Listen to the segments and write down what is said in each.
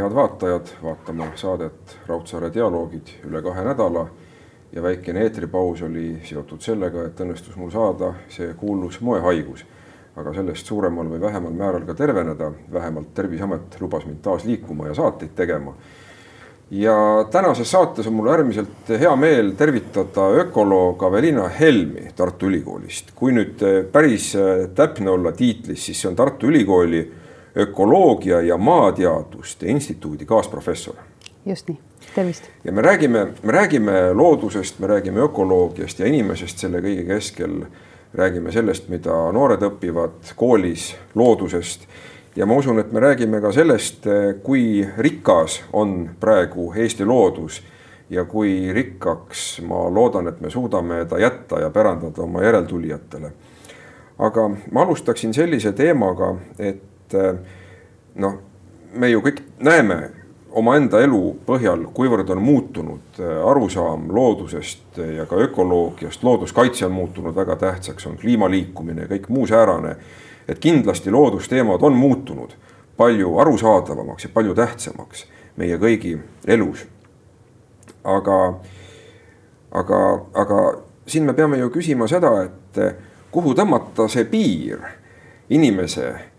head vaatajad, vaatama saadet Raudsaare dialoogid üle kahe nädala. ja väikene eetripaus oli seotud sellega, et õnnestus mul saada see kuulus moehaigus. aga sellest suuremal või vähemal määral ka terveneda, vähemalt Terviseamet lubas mind taas liikuma ja saateid tegema. ja tänases saates on mul äärmiselt hea meel tervitada ökoloog Aveliina Helmi Tartu Ülikoolist. kui nüüd päris täpne olla tiitlis, siis see on Tartu Ülikooli ökoloogia ja maateaduste instituudi kaasprofessor. just nii, tervist. ja me räägime, me räägime loodusest, me räägime ökoloogiast ja inimesest selle kõige keskel. räägime sellest, mida noored õpivad koolis loodusest ja ma usun, et me räägime ka sellest, kui rikas on praegu Eesti loodus ja kui rikkaks ma loodan, et me suudame ta jätta ja pärandada oma järeltulijatele. aga ma alustaksin sellise teemaga, et et eh, noh, me ju kõik näeme omaenda elu põhjal, kuivõrd on muutunud eh, arusaam loodusest ja ka ökoloogiast, looduskaitse on muutunud väga tähtsaks, on kliimaliikumine ja kõik muu säärane. et kindlasti loodusteemad on muutunud palju arusaadavamaks ja palju tähtsamaks meie kõigi elus. aga, aga, aga siin me peame ju küsima seda, et eh, kuhu tõmmata see piir inimese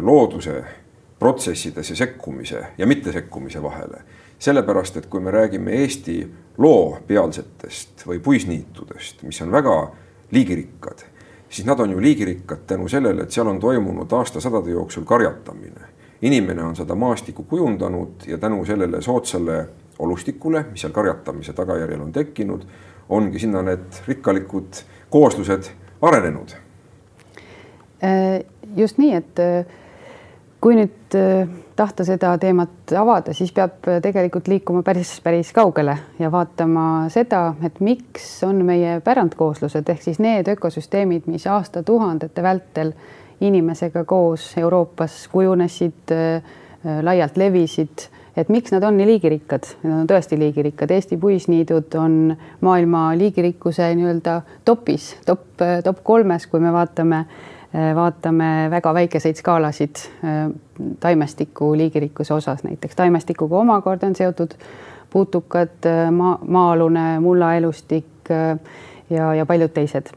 looduse protsessidesse sekkumise ja mittesekkumise vahele. sellepärast, et kui me räägime Eesti loopealsetest või puisniitudest, mis on väga liigirikkad, siis nad on ju liigirikkad tänu sellele, et seal on toimunud aastasadade jooksul karjatamine. inimene on seda maastikku kujundanud ja tänu sellele soodsale olustikule, mis seal karjatamise tagajärjel on tekkinud, ongi sinna need rikkalikud kooslused arenenud Äh, just nii, et äh, kui nüüd äh, tahta seda teemat avada, siis peab tegelikult liikuma päris, päris kaugele ja vaatama seda, et miks on meie pärandkooslused ehk siis need ökosüsteemid, mis aastatuhandete vältel inimesega koos Euroopas kujunesid, laialt levisid, et miks nad on nii liigirikkad, nad on tõesti liigirikkad, Eesti puisniidud on maailma liigirikkuse nii-öelda topis, top, top kolmes, kui me vaatame äh, Äh, vaatame väga väikeseid skaalasid äh, taimestiku liigirikkuse osas, näiteks taimestikuga omakorda on seotud putukad, äh, maa, maa-alune mullaelustik ja, ja paljud teised.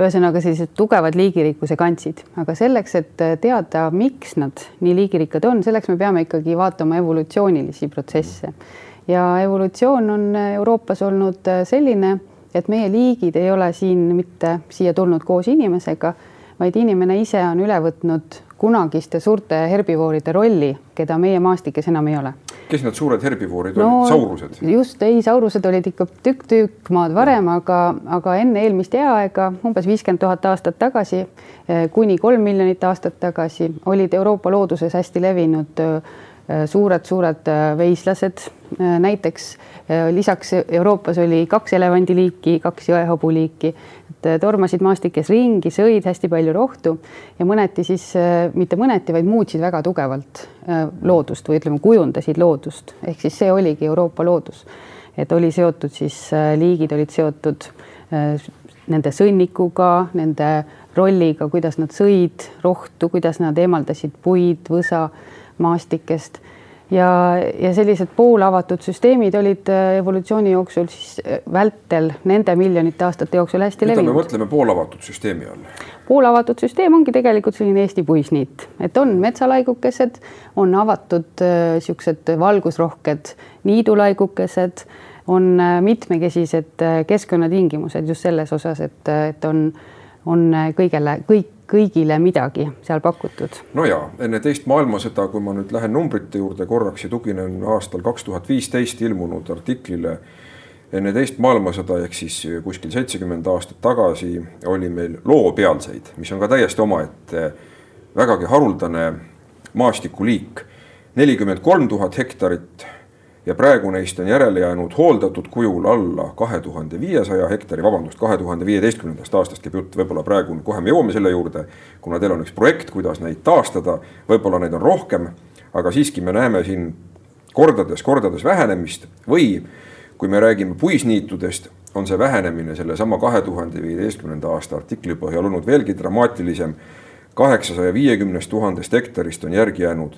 ühesõnaga sellised tugevad liigirikkuse kantsid, aga selleks, et teada, miks nad nii liigirikkad on, selleks me peame ikkagi vaatama evolutsioonilisi protsesse. ja evolutsioon on Euroopas olnud selline, et meie liigid ei ole siin mitte siia tulnud koos inimesega vaid inimene ise on üle võtnud kunagiste suurte herbivooride rolli, keda meie maastikes enam ei ole. kes need suured herbivoorid no, olid, saurused? just, ei, saurused olid ikka tükk-tükk maad varem, aga, aga enne eelmist eaaega, umbes viiskümmend tuhat aastat tagasi eh, kuni kolm miljonit aastat tagasi olid Euroopa looduses hästi levinud suured-suured eh, eh, veislased. näiteks lisaks Euroopas oli kaks elevandiliiki, kaks jõehobuliiki. Et äh, tormasid maastikes ringi, sõid hästi palju rohtu ja mõneti siis äh, mitte mõneti, vaid muutsid väga tugevalt äh, loodust või ütleme, kujundasid loodust, ehk siis see oligi Euroopa loodus. et oli seotud siis, liigid olid seotud nende sõnnikuga, nende rolliga, kuidas nad sõid rohtu, kuidas nad eemaldasid puid, võsa maastikest ja, ja sellised poolavatud süsteemid olid äh, evolutsiooni jooksul siis äh, vältel nende miljonite aastate jooksul hästi mida levinud. me mõtleme poolavatud süsteemi all? poolavatud süsteem ongi tegelikult selline Eesti puisniit, et on metsalaigukesed, on avatud niisugused äh, valgusrohked niidulaigukesed, on mitmekesised keskkonnatingimused just selles osas, et, et on, on kõigele, kõik kõigile midagi seal pakutud. no ja enne teist maailmasõda, kui ma nüüd lähen numbrite juurde korraks ja tuginen aastal kaks tuhat viisteist ilmunud artiklile. enne teist maailmasõda ehk siis kuskil seitsekümmend aastat tagasi oli meil loopealseid, mis on ka täiesti omaette vägagi haruldane maastikuliik. nelikümmend kolm tuhat hektarit ja praegu neist on järele jäänud hooldatud kujul alla kahe tuhande viiesaja hektari, vabandust, kahe tuhande viieteistkümnendast aastast käib jutt, võib-olla praegu, kohe me jõuame selle juurde, kuna teil on üks projekt, kuidas neid taastada, võib-olla neid on rohkem, aga siiski me näeme siin kordades-kordades vähenemist või kui me räägime puisniitudest, on see vähenemine sellesama kahe tuhande viieteistkümnenda aasta artikli põhjal olnud veelgi dramaatilisem. kaheksasaja viiekümnest tuhandest hektarist on järgi jäänud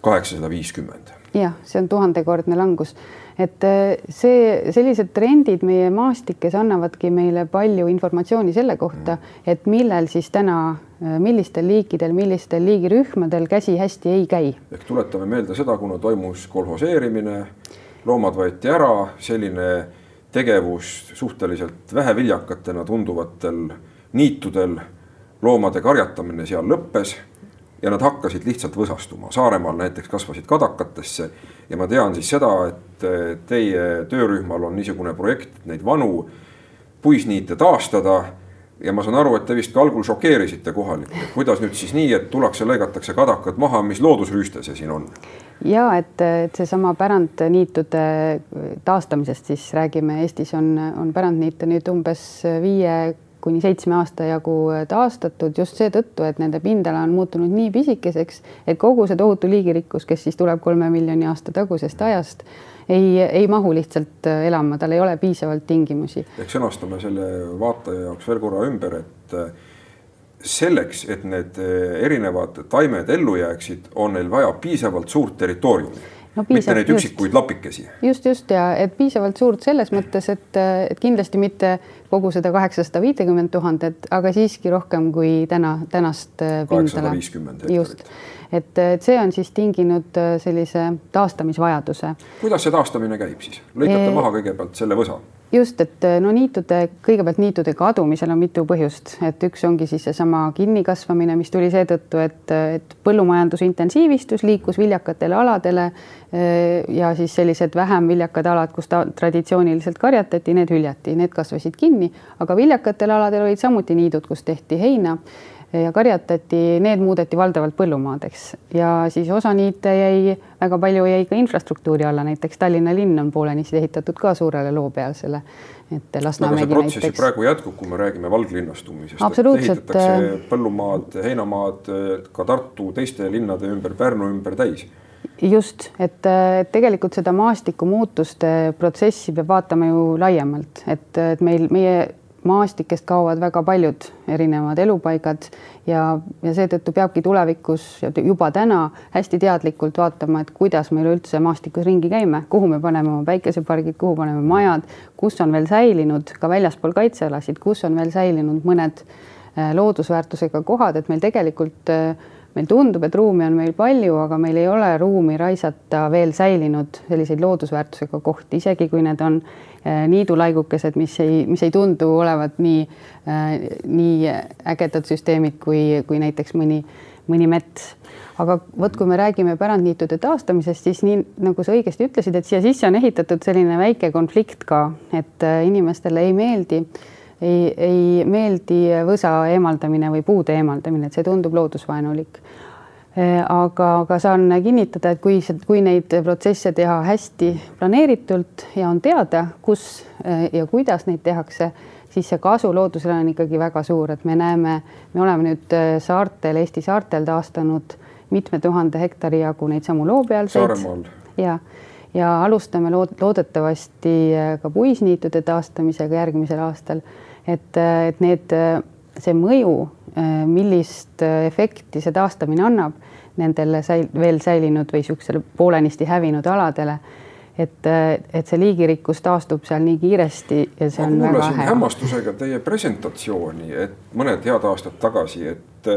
kaheksasada viiskümmend. Jah, see on tuhandekordne langus, et äh, see, sellised trendid meie maastikes annavadki meile palju informatsiooni selle kohta mm., et millel siis täna, äh, millistel liikidel, millistel liigirühmadel käsi hästi ei käi. ehk tuletame meelde seda, kuna toimus kolhoseerimine, loomad võeti ära, selline tegevus suhteliselt väheviljakatena tunduvatel niitudel, loomade karjatamine seal lõppes ja nad hakkasid lihtsalt võsastuma. Saaremaal näiteks kasvasid kadakatesse ja ma tean siis seda, et teie töörühmal on niisugune projekt, neid vanu puisniite taastada. ja ma saan aru, et te vist ka algul šokeerisite kohalikke, et kuidas nüüd siis nii, et tullakse, lõigatakse kadakad maha, mis loodusrüüste see siin on? ja et, et seesama pärandniitude taastamisest siis räägime, Eestis on, on pärandniite nüüd umbes viie kuni seitsme aasta jagu äh, taastatud just seetõttu, et nende pindala on muutunud nii pisikeseks, et kogu see tohutu liigirikkus, kes siis tuleb kolme miljoni aasta tagusest ajast, ei, ei mahu lihtsalt äh, elama, tal ei ole piisavalt tingimusi. ehk sõnastame selle vaataja jaoks veel korra ümber, et äh, selleks, et need erinevad taimed ellu jääksid, on neil vaja piisavalt suurt territooriumi no, mitte neid üksikuid just, lapikesi. just, just ja et piisavalt suurt selles mõttes, et, et kindlasti mitte kogu seda kaheksasada viitekümmet tuhandet, aga siiski rohkem kui täna, tänast äh, pindala. just, et, et see on siis tinginud äh, sellise taastamisvajaduse. kuidas see taastamine käib siis? lõikate e maha kõigepealt selle võsa just, et eh, no niitude, kõigepealt niitude kadumisel on mitu põhjust, et üks ongi siis seesama kinnikasvamine, mis tuli seetõttu, et, et põllumajandus intensiivistus, liikus viljakatele aladele eh, ja siis sellised vähem viljakad alad, kus ta traditsiooniliselt karjatati, need hüljati, need kasvasid kinni, aga viljakatel aladel olid samuti niidud, kus tehti heina ja karjatati, need muudeti valdavalt põllumaadeks ja siis osa niite jäi, väga palju jäi ka infrastruktuuri alla, näiteks Tallinna linn on poolenisti ehitatud ka suurele loopealsele. et Lasnamägi näiteks. protsess praegu jätkub, kui me räägime valglinnastumisest. ehitatakse äh, põllumaad, heinamaad ka Tartu teiste linnade ümber, Pärnu ümber täis just, et tegelikult seda maastikumuutuste protsessi peab vaatama ju laiemalt, et, et meil, meie maastikest kaovad väga paljud erinevad elupaigad ja, ja seetõttu peabki tulevikus ja juba täna hästi teadlikult vaatama, et kuidas me üleüldse maastikus ringi käime, kuhu me paneme oma päikesepargid, kuhu paneme majad, kus on veel säilinud ka väljaspool kaitsealasid, kus on veel säilinud mõned äh, loodusväärtusega kohad, et meil tegelikult äh, meil tundub, et ruumi on meil palju, aga meil ei ole ruumi raisata veel säilinud selliseid loodusväärtusega kohti, isegi kui need on niidulaigukesed, mis ei, mis ei tundu olevat nii, äh, nii ägedad süsteemid kui, kui näiteks mõni, mõni mets. aga vot, kui me räägime pärandniitude taastamisest, siis nii nagu sa õigesti ütlesid, et siia sisse on ehitatud selline väike konflikt ka, et äh, inimestele ei meeldi ei, ei meeldi võsa eemaldamine või puude eemaldamine, et see tundub loodusvaenulik. Äh, aga, aga saan kinnitada, et kui, kui neid protsesse teha hästi planeeritult ja on teada, kus äh, ja kuidas neid tehakse, siis see kasu loodusele on ikkagi väga suur, et me näeme, me oleme nüüd äh, saartel, Eesti saartel taastanud mitme tuhande hektari jagu neid samu loopealseid. Ja, ja alustame lood, loodetavasti ka puisniitude taastamisega järgmisel aastal. Et, et need, see mõju, millist efekti see taastamine annab nendele säil, veel säilinud või niisugusele poolenisti hävinud aladele et, et see liigirikkus taastub seal nii kiiresti ja see ma on väga hea. hämmastusega teie presentatsiooni, et mõned head aastad tagasi, et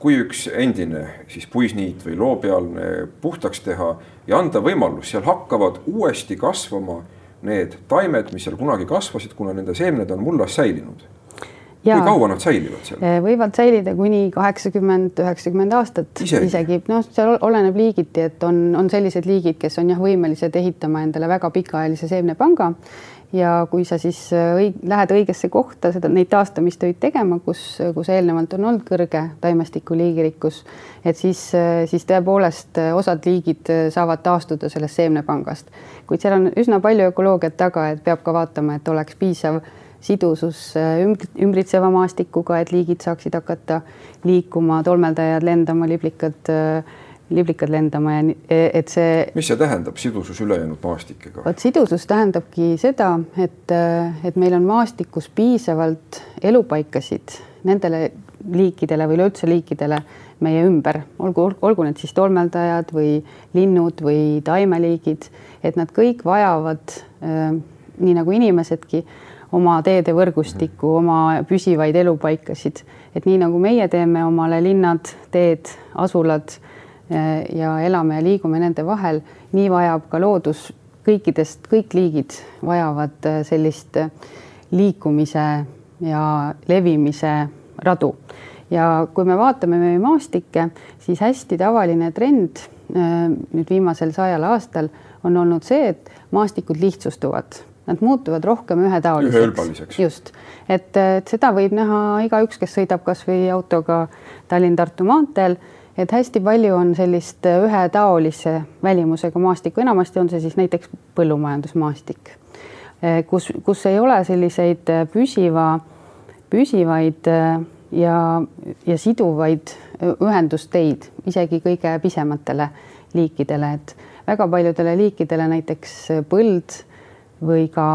kui üks endine siis puisniit või loopealne puhtaks teha ja anda võimalus, seal hakkavad uuesti kasvama need taimed, mis seal kunagi kasvasid, kuna nende seemned on mullas säilinud. Kui kaua nad säilivad seal? Eh, võivad säilida kuni kaheksakümmend, üheksakümmend aastat isegi, isegi., noh, seal oleneb liigiti, et on, on sellised liigid, kes on jah, võimelised ehitama endale väga pikaajalise seemnepanga ja kui sa siis äh, õig lähed õigesse kohta seda, neid taastamistöid tegema, kus, kus eelnevalt on olnud kõrge taimestiku liigirikkus, et siis, äh, siis tõepoolest äh, osad liigid saavad taastuda sellest seemnepangast. kuid seal on üsna palju ökoloogiat taga, et peab ka vaatama, et oleks piisav sidusus ümbritseva maastikuga, et liigid saaksid hakata liikuma, tolmeldajad lendama, liblikad äh, liblikad lendama ja e, et see. mis see tähendab, sidusus ülejäänud maastikega? vot sidusus tähendabki seda, et, et meil on maastikus piisavalt elupaikasid nendele liikidele või üleüldse liikidele meie ümber, olgu, olgu need siis tolmeldajad või linnud või taimeliigid, et nad kõik vajavad äh, nii nagu inimesedki oma teedevõrgustikku, oma püsivaid elupaikasid, et nii nagu meie teeme omale linnad, teed, asulad äh, ja elame ja liigume nende vahel, nii vajab ka loodus kõikidest, kõik liigid vajavad äh, sellist äh, liikumise ja levimise radu. ja kui me vaatame meie maastikke, siis hästi tavaline trend nüüd viimasel sajal aastal on olnud see, et maastikud lihtsustuvad, nad muutuvad rohkem ühetaoliseks. just, et, seda võib näha igaüks, kes sõidab kasvõi autoga Tallinn-Tartu maanteel et hästi palju on sellist ühetaolise välimusega maastikku, enamasti on see siis näiteks põllumajandusmaastik, kus, kus ei ole selliseid püsiva, püsivaid ja, ja siduvaid ühendusteid isegi kõige pisematele liikidele, et väga paljudele liikidele näiteks põld või ka,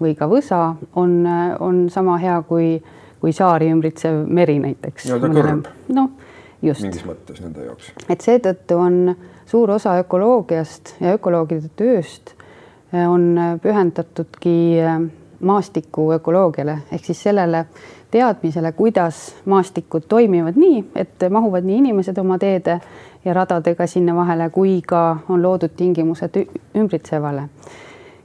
või ka võsa on, on sama hea kui, kui saari ümbritsev meri näiteks. nii-öelda kõrb. noh Just. mingis mõttes nende jaoks. et seetõttu on suur osa ökoloogiast ja ökoloogide tööst eh, on pühendatudki eh, maastiku ökoloogiale ehk siis sellele teadmisele, kuidas maastikud toimivad nii, et mahuvad nii inimesed oma teede ja radadega sinna vahele, kui ka on loodud tingimused ümbritsevale.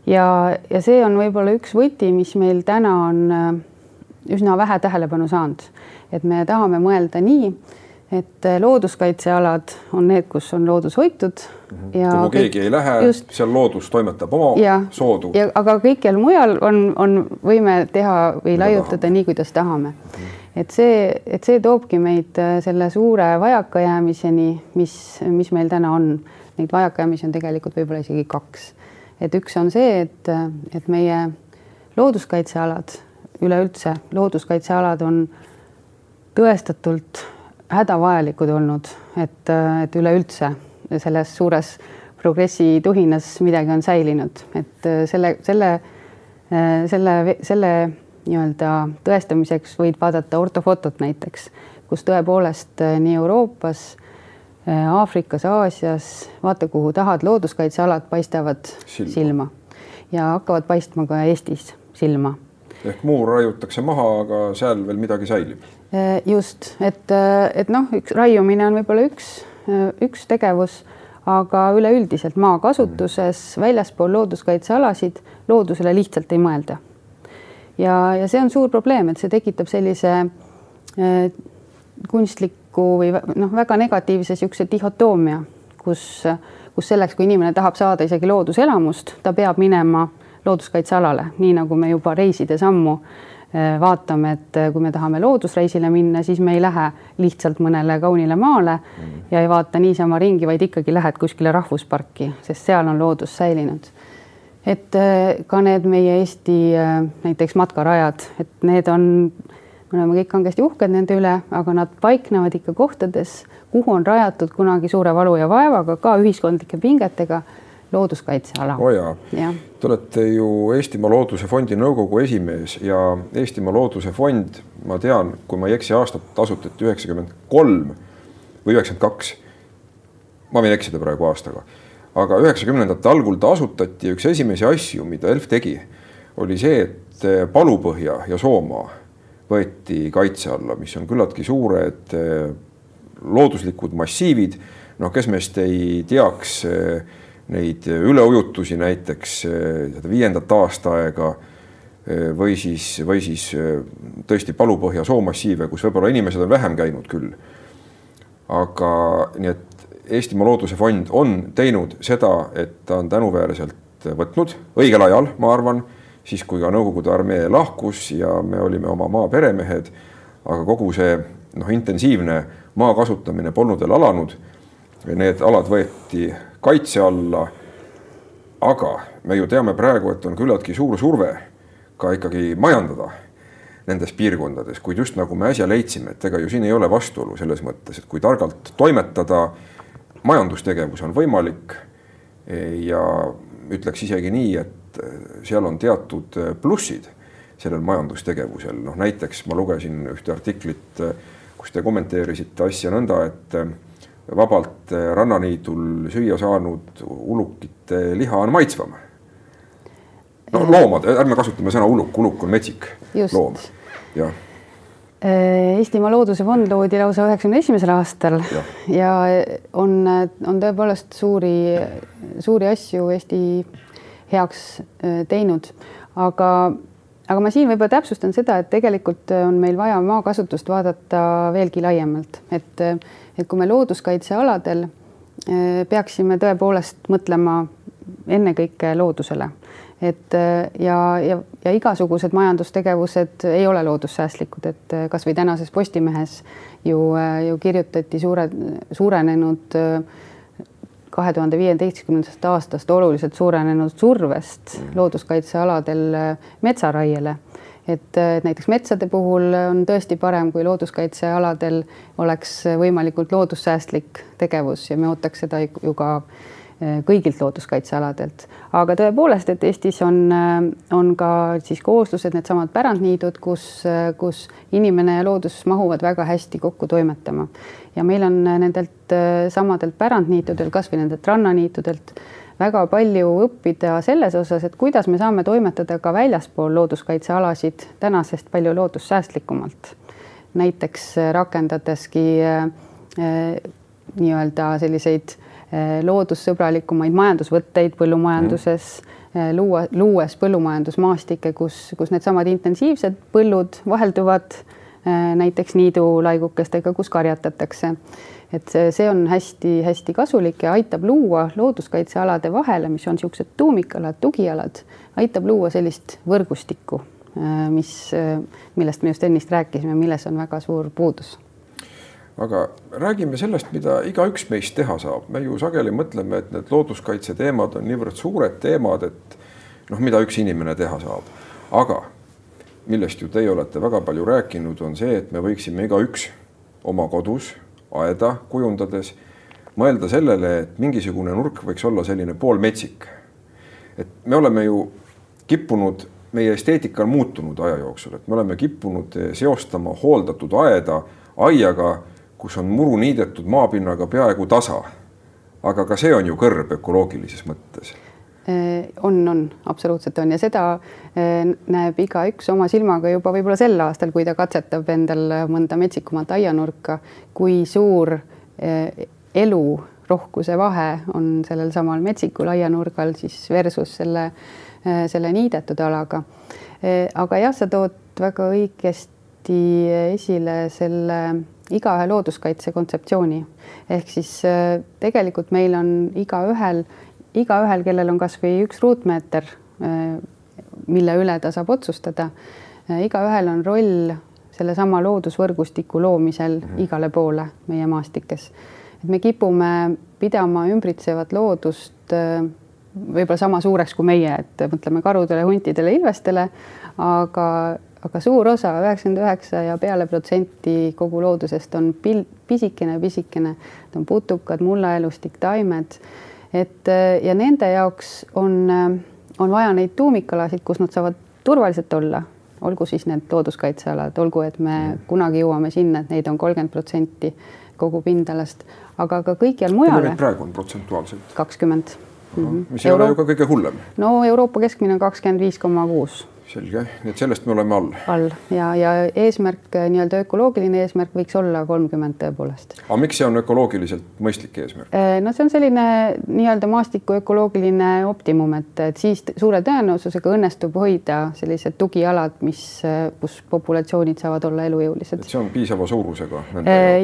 Ja, ja see on võib-olla üks võti, mis meil täna on eh, üsna vähe tähelepanu saanud, et me tahame mõelda nii et eh, looduskaitsealad on need, kus on loodus hoitud mm. -hmm. ja kuhu keegi ei lähe, seal loodus toimetab oma ja, soodu. ja aga kõikjal mujal on, on, võime teha või Mida laiutada tahame. nii, kuidas tahame mm. -hmm. et see, et see toobki meid eh, selle suure vajakajäämiseni, mis, mis meil täna on. Neid vajakajäämisi on tegelikult võib-olla isegi kaks. Et üks on see, et, et meie looduskaitsealad üleüldse, looduskaitsealad on tõestatult hädavajalikud olnud, et, et üleüldse selles suures progressi tuhinas midagi on säilinud, et selle, selle, selle, selle nii-öelda tõestamiseks võid vaadata ortofotot näiteks, kus tõepoolest nii Euroopas, Aafrikas, Aasias, vaata kuhu tahad, looduskaitsealad paistavad silma, silma ja hakkavad paistma ka Eestis silma. ehk muu raiutakse maha, aga seal veel midagi säilib Äh, just, et, äh, et noh, üks raiumine on võib-olla üks, äh, üks tegevus, aga üleüldiselt maakasutuses väljaspool looduskaitsealasid loodusele lihtsalt ei mõelda. ja, ja see on suur probleem, et see tekitab sellise äh, kunstliku või noh, väga negatiivse niisuguse dihhotoomia, kus, kus selleks, kui inimene tahab saada isegi looduselamust, ta peab minema looduskaitsealale, nii nagu me juba reiside sammu äh, Äh, vaatame, et äh, kui me tahame loodusreisile minna, siis me ei lähe lihtsalt mõnele kaunile maale mm. ja ei vaata niisama ringi, vaid ikkagi lähed kuskile rahvusparki, sest seal on loodus säilinud. et äh, ka need meie Eesti näiteks matkarajad, et need on, me oleme kõik kangesti uhked nende üle, aga nad paiknevad ikka kohtades, kuhu on rajatud kunagi suure valu ja vaevaga, ka ühiskondlike pingetega looduskaitseala. oo jaa ja. Te olete ju Eestimaa Looduse Fondi nõukogu esimees ja Eestimaa Looduse Fond, ma tean, kui ma ei eksi, aastat asutati üheksakümmend kolm või üheksakümmend kaks. ma võin eksida praegu aastaga, aga üheksakümnendate algul ta asutati, üks esimesi asju, mida ELF tegi, oli see, et Palupõhja ja Soomaa võeti kaitse alla, mis on küllaltki suured eh, looduslikud massiivid. noh, kes meist ei teaks eh, neid üleujutusi näiteks eh, viiendat aastaaega või siis, või siis tõesti Palupõhja soomassiive, kus võib-olla inimesed on vähem käinud küll. aga nii et Eestimaa Looduse Fond on teinud seda, et ta on tänuväärselt võtnud õigel ajal, ma arvan, siis kui ka Nõukogude armee lahkus ja me olime oma maa peremehed, aga kogu see noh, intensiivne maa kasutamine polnud veel alanud. Need alad võeti kaitse alla. aga me ju teame praegu, et on küllaltki suur surve ka ikkagi majandada nendes piirkondades, kuid just nagu me äsja leidsime, et ega ju siin ei ole vastuolu selles mõttes, et kui targalt toimetada, majandustegevus on võimalik. ja ütleks isegi nii, et seal on teatud plussid sellel majandustegevusel, noh näiteks ma lugesin ühte artiklit kus te kommenteerisite asja nõnda, et vabalt rannaniidul süüa saanud ulukite liha on maitsvam. no loomad, ärme kasutame sõna uluk, uluk on metsik Just. loom, jah. Eestimaa Looduse Fond loodi lausa üheksakümne esimesel aastal ja, ja on, on tõepoolest suuri, suuri asju Eesti heaks äh, teinud, aga, aga ma siin võib-olla täpsustan seda, et tegelikult on meil vaja maakasutust vaadata veelgi laiemalt, et, et kui me looduskaitsealadel äh, peaksime tõepoolest mõtlema ennekõike loodusele. Et äh, ja, ja, ja igasugused majandustegevused ei ole loodussäästlikud, et äh, kasvõi tänases Postimehes ju, äh, ju kirjutati suure, suurenenud kahe tuhande viieteistkümnendast aastast oluliselt suurenenud survest mm. looduskaitsealadel metsaraiele. Et näiteks metsade puhul on tõesti parem, kui looduskaitsealadel oleks võimalikult loodussäästlik tegevus ja me ootaks seda ju ka Eh, kõigilt looduskaitsealadelt, aga tõepoolest, et Eestis on, eh, on ka siis kooslused, needsamad pärandniidud, kus, kus inimene ja loodus mahuvad väga hästi kokku toimetama. Ja meil on nendelt samadelt pärandniitudel, kasvõi nendelt rannaniitudelt väga palju õppida selles osas, et kuidas me saame toimetada ka väljaspool looduskaitsealasid tänasest palju loodussäästlikumalt. näiteks rakendadeski äh, nii-öelda selliseid loodussõbralikumaid majandusvõtteid põllumajanduses mm., luua, luues põllumajandusmaastikke, kus, kus needsamad intensiivsed põllud vahelduvad näiteks niidulaigukestega, kus karjatatakse. Et see, on hästi-hästi kasulik ja aitab luua looduskaitsealade vahele, mis on niisugused tuumikalad, tugialad, aitab luua sellist võrgustikku, mis, millest me just ennist rääkisime, milles on väga suur puudus. Aga räägime sellest, mida igaüks meist teha saab, me ju sageli mõtleme, et need looduskaitse teemad on niivõrd suured teemad, et noh, mida üks inimene teha saab, aga millest ju teie olete väga palju rääkinud, on see, et me võiksime igaüks oma kodus aeda kujundades mõelda sellele, et mingisugune nurk võiks olla selline poolmetsik. et me oleme ju kippunud, meie esteetika on muutunud aja jooksul, et me oleme kippunud seostama hooldatud aeda aiaga kus on muru niidetud maapinnaga peaaegu tasa. aga ka see on ju kõrb ökoloogilises mõttes on, on, absoluutselt on. Ja seda äh, näeb igaüks oma silmaga juba võib-olla sel aastal, kui ta katsetab endal mõnda metsikumat aianurka, kui suur äh, elu rohkuse vahe on sellel samal metsikul aianurgal siis versus selle, selle niidetud alaga. aga jah, sa tood väga õigesti esile selle igaühe looduskaitse kontseptsiooni. Ehk siis äh, tegelikult meil on igaühel, igaühel, kellel on kasvõi üks ruutmeeter, äh, mille üle ta saab otsustada, äh, igaühel on roll sellesama loodusvõrgustiku loomisel mhm. igale poole meie maastikes. et me kipume pidama ümbritsevat loodust võib-olla sama suureks kui meie, et mõtleme karudele, huntidele, ilvestele, aga aga suur osa, üheksakümmend üheksa ja peale protsenti kogu loodusest on pil-, pisikene, pisikene, need on putukad, mullaelustik, taimed. Et ja nende jaoks on, on vaja neid tuumikalasid, kus nad saavad turvaliselt olla, olgu siis need looduskaitsealad, olgu, et me mm. kunagi jõuame sinna, et neid on kolmkümmend protsenti kogu pindalast, aga ka kõikjal mujal. praegu on protsentuaalselt? kakskümmend. Mhm. mis ei Euro... ole ju ka kõige hullem. no Euroopa keskmine on kakskümmend viis koma kuus selge, nii et sellest me oleme all. all ja, ja eesmärk, nii-öelda ökoloogiline eesmärk võiks olla kolmkümmend tõepoolest. aga miks see on ökoloogiliselt mõistlik eesmärk? Äh, no see on selline nii-öelda maastiku ökoloogiline optimum, et, et siis suure tõenäosusega õnnestub hoida sellised tugialad, mis, kus populatsioonid saavad olla elujõulised. see on piisava suurusega.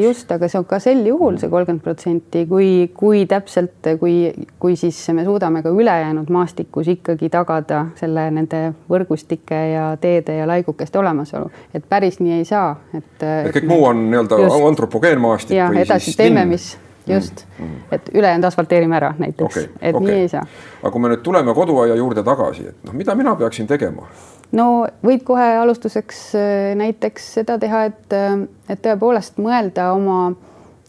Just, aga see on ka sel juhul see kolmkümmend protsenti, kui, kui täpselt, kui, kui siis me suudame ka ülejäänud maastikus ikkagi tagada selle nende võrgustike maastike ja teede ja laigukeste olemasolu, et päris nii ei saa, et. et kõik muu on nii-öelda antropogeenmaastik. ja edasi teeme, mis just mm, -hmm. et ülejäänud asfalteerime ära näiteks okay,, et okay. nii ei saa. aga kui me nüüd tuleme koduaia juurde tagasi, et noh, mida mina peaksin tegema? no võid kohe alustuseks äh, näiteks seda teha, et, äh, et tõepoolest mõelda oma,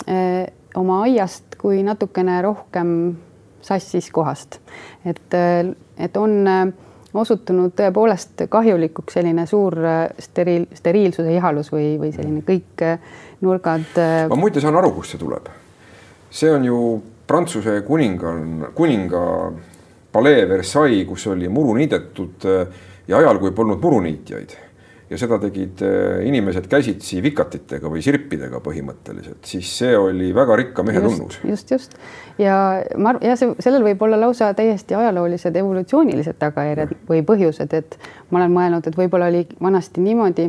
äh, oma aiast kui natukene rohkem sassis kohast, et, et on osutunud tõepoolest kahjulikuks selline suur steriil, steriilsuse ihalus või, või selline kõik nurgad. ma muide saan aru, kust see tuleb. see on ju Prantsuse kuninga, kuninga palee Versailles, kus oli muru niidetud ja ajal, kui polnud muruniitjaid ja seda tegid äh, inimesed käsitsi vikatitega või sirpidega põhimõtteliselt, siis see oli väga rikka mehe just, tunnus. just, just. Ja ma arvan, ja see, sellel võib olla lausa täiesti ajaloolised evolutsioonilised tagajärjed või põhjused, et ma olen mõelnud, et võib-olla oli vanasti niimoodi,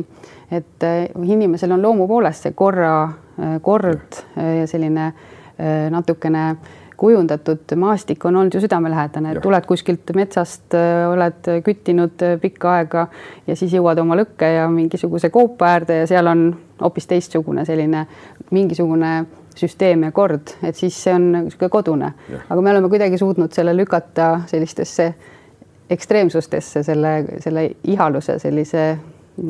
et äh, inimesel on loomu poolest see korra, äh, kord ja selline natukene kujundatud maastik on olnud ju südamelähedane, tuled kuskilt metsast, äh, oled küttinud äh, pikka aega ja siis jõuad oma lõkke ja mingisuguse koopa äärde ja seal on hoopis teistsugune selline mingisugune süsteem ja kord, et siis see on niisugune kodune, aga me oleme kuidagi suutnud selle lükata sellistesse ekstreemsustesse, selle, selle ihaluse sellise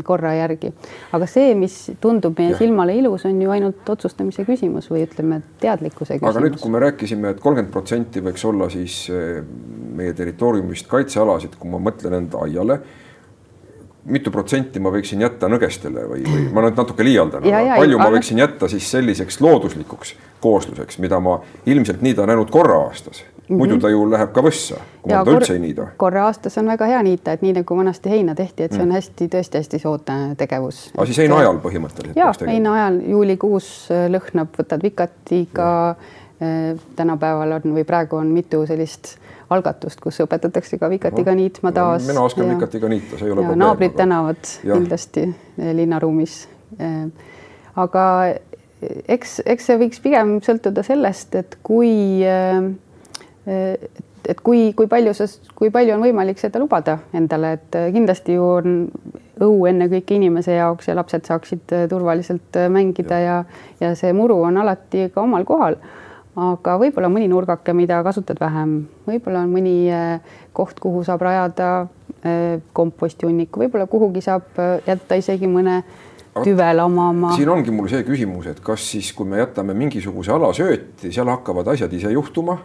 korra järgi. aga see, mis tundub meie ja. silmale ilus, on ju ainult otsustamise küsimus või ütleme, teadlikkuse küsimus. aga nüüd, kui me rääkisime et, et kolmkümmend protsenti võiks olla siis eh, meie territooriumist kaitsealasid, kui ma mõtlen enda aiale mitu protsenti ma võiksin jätta nõgestele või, või ma nüüd natuke liialdan, aga palju ma võiksin jätta siis selliseks looduslikuks koosluseks, mida ma ilmselt niidan ainult korra aastas Mm -hmm. muidu ta ju läheb ka võssa, kui ja teda üldse ei niida. korra aastas on väga hea niita, et nii nagu vanasti heina tehti, et see on mm. hästi, tõesti hästi soodne tegevus. aga siis heina ajal põhimõtteliselt? ja heina ajal juulikuus äh, lõhnab, võtad vikatiga. Äh, tänapäeval on või praegu on mitu sellist algatust, kus õpetatakse ka vikatiga niitma taas. mina oskan ja, vikatiga niita, see ei ole probleem. naabrid aga... tänavad ja. kindlasti äh, linnaruumis. aga eks, eks see võiks pigem sõltuda sellest, et kui äh, et kui, kui palju sa, kui palju on võimalik seda lubada endale, et kindlasti ju on õu ennekõike inimese jaoks ja lapsed saaksid turvaliselt mängida ja, ja see muru on alati ka omal kohal. aga võib-olla mõni nurgake, mida kasutad vähem, võib-olla on mõni koht, kuhu saab rajada komposthunniku, võib-olla kuhugi saab jätta isegi mõne tüvelama oma. siin ongi mul see küsimus, et kas siis, kui me jätame mingisuguse ala sööti, seal hakkavad asjad ise juhtuma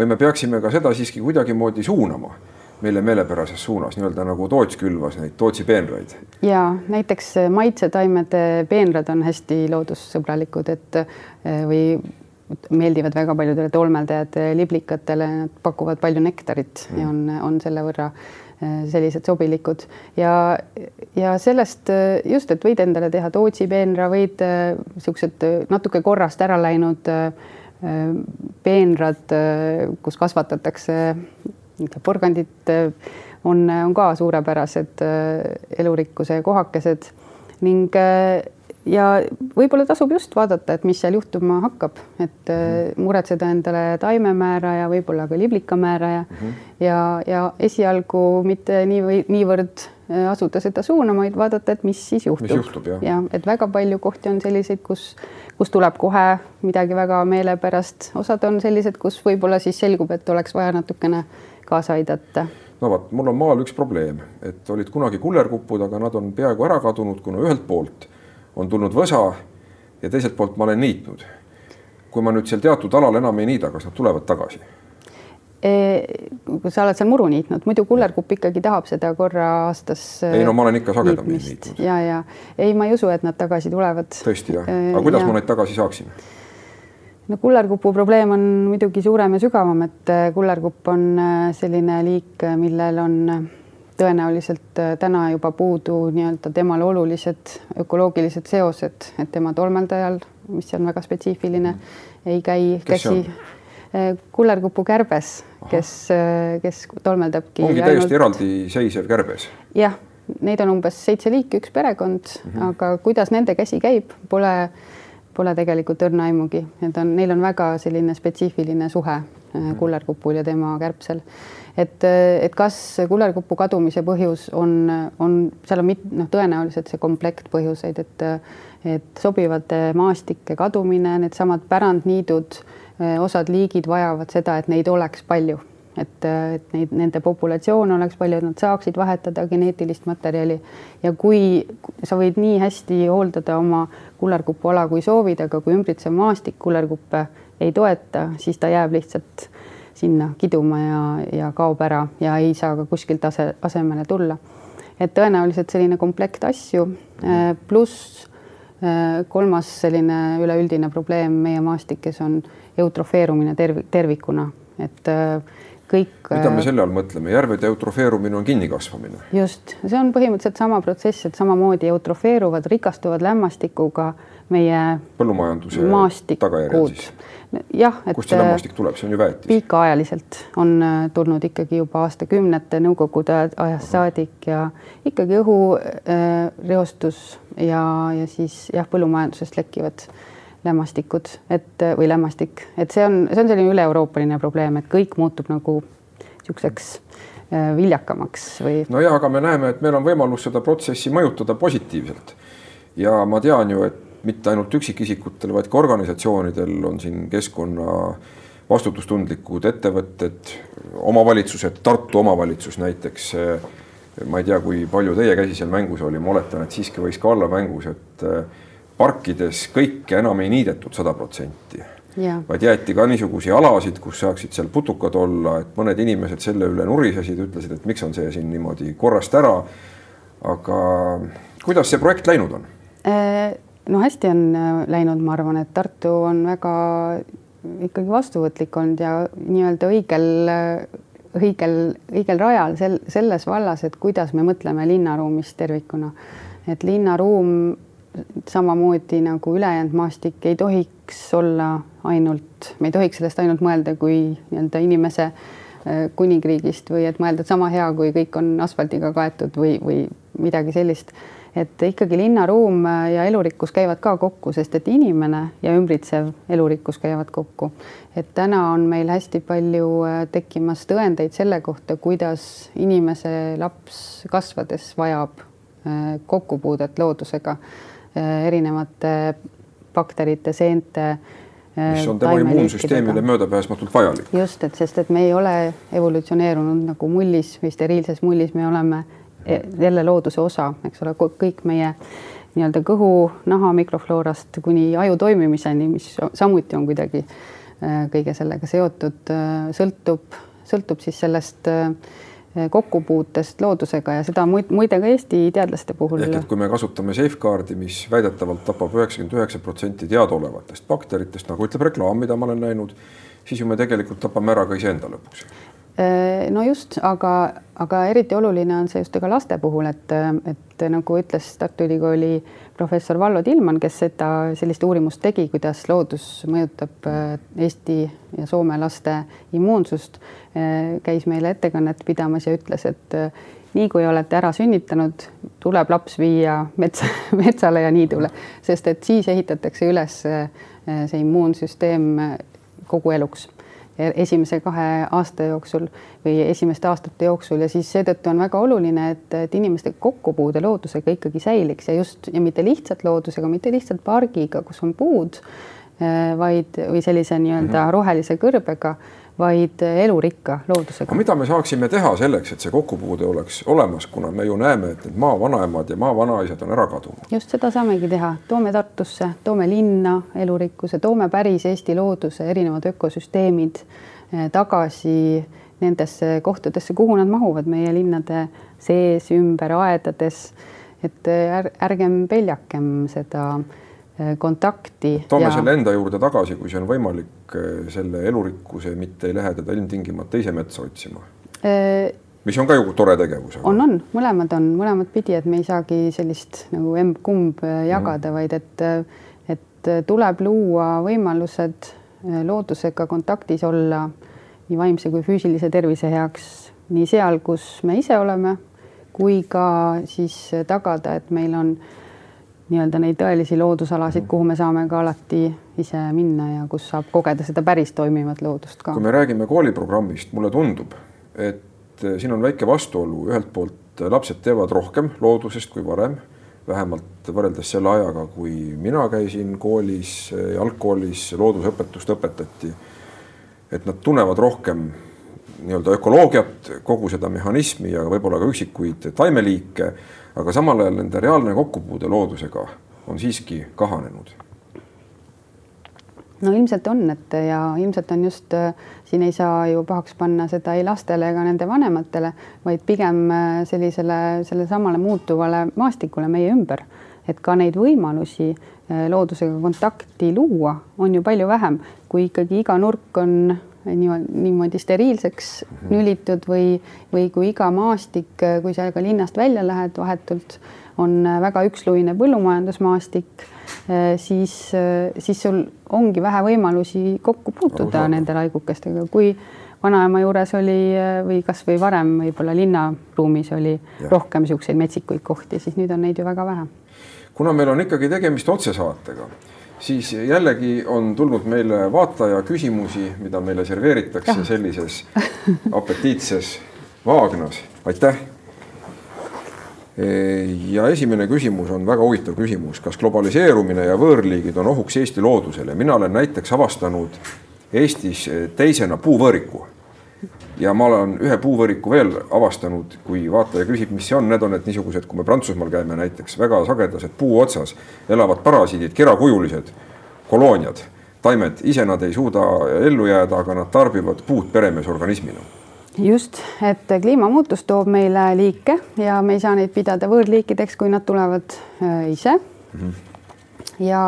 või me peaksime ka seda siiski kuidagimoodi suunama meile meelepärases suunas, nii-öelda nagu Toots külvas neid Tootsi peenraid. ja näiteks maitsetaimede peenrad on hästi loodussõbralikud, et eh, või meeldivad väga paljudele tolmeldajate liblikatele, nad pakuvad palju nektarit mm. ja on, on selle võrra eh, sellised sobilikud ja, ja sellest eh, just, et võid endale teha Tootsi peenra, võid niisugused natuke korrast ära läinud äh, peenrad, kus kasvatatakse porgandit, on, on ka suurepärased elurikkuse kohakesed ning ja võib-olla tasub just vaadata, et mis seal juhtuma hakkab, et mhm. muretseda endale taimemäära ja võib-olla ka liblikamäära ja mm -hmm. ja, ja esialgu mitte nii või niivõrd asuda seda suunama, vaid vaadata, et mis siis juhtub. ja et väga palju kohti on selliseid, kus kus tuleb kohe midagi väga meelepärast, osad on sellised, kus võib-olla siis selgub, et oleks vaja natukene kaasa aidata. no vot, mul on maal üks probleem, et olid kunagi kullerkupud, aga nad on peaaegu ära kadunud, kuna ühelt poolt on tulnud võsa ja teiselt poolt ma olen niitnud. kui ma nüüd seal teatud alal enam ei niida, kas nad tulevad tagasi? Kui sa oled seal muru niitnud, muidu kullerkupp ikkagi tahab seda korra aastas. ei no ma olen ikka sagedamini niitnud. ja, ja ei, ma ei usu, et nad tagasi tulevad. tõesti jah, aga kuidas ja. ma neid tagasi saaksin? no kullerkupu probleem on muidugi suurem ja sügavam, et kullerkupp on selline liik, millel on tõenäoliselt täna juba puudu nii-öelda temale olulised ökoloogilised seosed, et tema tolmeldajal, mis on väga spetsiifiline, ei käi Kes käsi kullerkupu kärbes kes, kes tolmeldabki. ongi täiesti ainult... eraldiseisev kärbes? jah, neid on umbes seitse liiki, üks perekond mm, -hmm. aga kuidas nende käsi käib, pole, pole tegelikult õrna aimugi, need on, neil on väga selline spetsiifiline suhe mm -hmm. kullerkupul ja tema kärbsel. et, et kas kullerkupu kadumise põhjus on, on, seal on mit-, noh, tõenäoliselt see komplekt põhjuseid, et, et sobivate maastike kadumine, needsamad pärandniidud Äh, osad liigid vajavad seda, et neid oleks palju, et, äh, et neid, nende populatsioon oleks palju, et nad saaksid vahetada geneetilist materjali ja kui sa võid nii hästi hooldada oma kullerkupuala, kui soovid, aga kui ümbritsev maastik kullerkuppe ei toeta, siis ta jääb lihtsalt sinna kiduma ja, ja kaob ära ja ei saa ka kuskilt ase, asemele tulla. et tõenäoliselt selline komplekt asju äh, pluss äh, kolmas selline üleüldine probleem meie maastikes on eutrofeerumine terv tervikuna, et äh, kõik. mida me selle all mõtleme, järvede eutrofeerumine on kinnikasvamine? just, see on põhimõtteliselt sama protsess, et samamoodi eutrofeeruvad, rikastuvad lämmastikuga meie põllumajanduse maastikud. jah, et kust see lämmastik tuleb, see on ju väetis? pikaajaliselt on äh, tulnud ikkagi juba aastakümnete Nõukogude ajast saadik ja ikkagi õhureostus äh, ja, ja siis jah, põllumajandusest lekkivad lämmastikud, et või lämmastik, et see on, see on selline üle-euroopaline probleem, et kõik muutub nagu niisuguseks äh, viljakamaks või. nojah, aga me näeme, et meil on võimalus seda protsessi mõjutada positiivselt. ja ma tean ju, et mitte ainult üksikisikutel, vaid ka organisatsioonidel on siin keskkonna vastutustundlikud ettevõtted, omavalitsused, Tartu omavalitsus näiteks. Ma ei tea, kui palju teie käsi seal mängus oli, ma oletan, et siiski võis ka olla mängus, et eh, parkides kõike enam ei niidetud sada protsenti vaid jäeti ka niisuguseid alasid, kus saaksid seal putukad olla, et mõned inimesed selle üle nurisesid, ütlesid, et miks on see siin niimoodi korrast ära. aga kuidas see projekt läinud on? Äh, no hästi on äh, läinud, ma arvan, et Tartu on väga ikkagi vastuvõtlik olnud ja nii-öelda õigel, õigel, õigel rajal sel, selles vallas, et kuidas me mõtleme linnaruumist tervikuna. et linnaruum samamoodi nagu ülejäänud maastik ei tohiks olla ainult, me ei tohiks sellest ainult mõelda kui nii-öelda inimese äh, kuningriigist või et mõelda, et sama hea, kui kõik on asfaldiga kaetud või, või midagi sellist et ikkagi linnaruum ja elurikkus käivad ka kokku, sest et inimene ja ümbritsev elurikkus käivad kokku. et täna on meil hästi palju äh, tekkimas tõendeid selle kohta, kuidas inimese laps kasvades vajab äh, kokkupuudet loodusega, äh, erinevate bakterite, seente mis on tema immuunsüsteemile möödapääsmatult vajalik. just, et sest, et me ei ole evolutsioneerunud nagu mullis või steriilses mullis, me oleme jälle looduse osa, eks ole, kõik meie nii-öelda kõhu, naha mikrofloorast kuni aju toimimiseni, mis samuti on kuidagi äh, kõige sellega seotud, äh, sõltub, sõltub siis sellest kokkupuutest loodusega ja seda muide ka Eesti teadlaste puhul. ehk et kui me kasutame safeguard'i, mis väidetavalt tapab üheksakümmend üheksa protsenti teadaolevatest bakteritest, nagu ütleb reklaam, mida ma olen näinud, siis ju me tegelikult tapame ära ka iseenda lõpuks no just, aga, aga eriti oluline on see just ka laste puhul, et, et nagu ütles Tartu Ülikooli professor Vallo Tilman, kes seda sellist uurimust tegi, kuidas loodus mõjutab äh, Eesti ja Soome laste immuunsust, äh, käis meile ettekannet pidamas ja ütles, et nii kui olete ära sünnitanud, tuleb laps viia metsa, metsale ja niidule, sest et siis ehitatakse üles see immuunsüsteem kogu eluks esimese kahe aasta jooksul või esimeste aastate jooksul ja siis seetõttu on väga oluline, et, et inimeste kokkupuude loodusega ikkagi säiliks ja just ja mitte lihtsalt loodusega, mitte lihtsalt pargiga, kus on puud, eh, vaid, või sellise nii-öelda mm -hmm. rohelise kõrbega vaid elurikka loodusega. mida me saaksime teha selleks, et see kokkupuude oleks olemas, kuna me ju näeme, et need maavanaemad ja maavanaisad on ära kadunud? just seda saamegi teha, toome Tartusse, toome linna elurikkuse, toome päris Eesti looduse erinevad ökosüsteemid eh, tagasi nendesse kohtadesse, kuhu nad mahuvad, meie linnade sees, ümber, aedades. et eh, ärgem peljakem seda kontakti. toome ja... selle enda juurde tagasi, kui see on võimalik, äh, selle elurikkuse, mitte ei lähe teda ilmtingimata teise metsa otsima e. mis on ka ju tore tegevus. on, on, mõlemad on mõlemat pidi, et me ei saagi sellist nagu emb-kumb jagada mm, -hmm. vaid et, et tuleb luua võimalused loodusega kontaktis olla nii vaimse kui füüsilise tervise heaks nii seal, kus me ise oleme, kui ka siis tagada, et meil on äh, nii-öelda neid tõelisi loodusalasid, kuhu me saame ka alati ise minna ja kus saab kogeda seda päris toimivat loodust ka. kui me räägime kooliprogrammist, mulle tundub, et siin on väike vastuolu, ühelt poolt lapsed teavad rohkem loodusest kui varem, vähemalt võrreldes selle ajaga, kui mina käisin koolis, algkoolis loodusõpetust õpetati. et nad tunnevad rohkem nii-öelda ökoloogiat, kogu seda mehhanismi ja võib-olla ka üksikuid taimeliike aga samal ajal nende reaalne kokkupuude loodusega on siiski kahanenud. no ilmselt on, et ja ilmselt on just siin ei saa ju pahaks panna seda ei lastele ega nende vanematele, vaid pigem sellisele, sellesamale muutuvale maastikule meie ümber, et ka neid võimalusi loodusega kontakti luua on ju palju vähem, kui ikkagi iga nurk on niimoodi, steriilseks mm -hmm. nülitud või, või kui iga maastik, kui sa ka linnast välja lähed vahetult, on väga üksluine põllumajandusmaastik, siis, siis sul ongi vähe võimalusi kokku puutuda nende laigukestega, kui vanaema juures oli või kasvõi varem võib-olla linnaruumis oli ja. rohkem niisuguseid metsikuid kohti, siis nüüd on neid ju väga vähe. kuna meil on ikkagi tegemist otsesaatega siis jällegi on tulnud meile vaataja küsimusi, mida meile serveeritakse sellises apetiitses vaagnas. aitäh. ja esimene küsimus on väga huvitav küsimus, kas globaliseerumine ja võõrliigid on ohuks Eesti loodusele? mina olen näiteks avastanud Eestis teisena puuvõõriku ja ma olen ühe puuvõriku veel avastanud, kui vaataja küsib, mis see on, need on need niisugused, kui me Prantsusmaal käime näiteks, väga sagedased puu otsas elavad parasiidid, kerakujulised kolooniad, taimed, ise nad ei suuda ellu jääda, aga nad tarbivad puud peremeesorganismina just, et kliimamuutus toob meile liike ja me ei saa neid pidada võõrliikideks, kui nad tulevad äh, ise mm. -hmm. ja,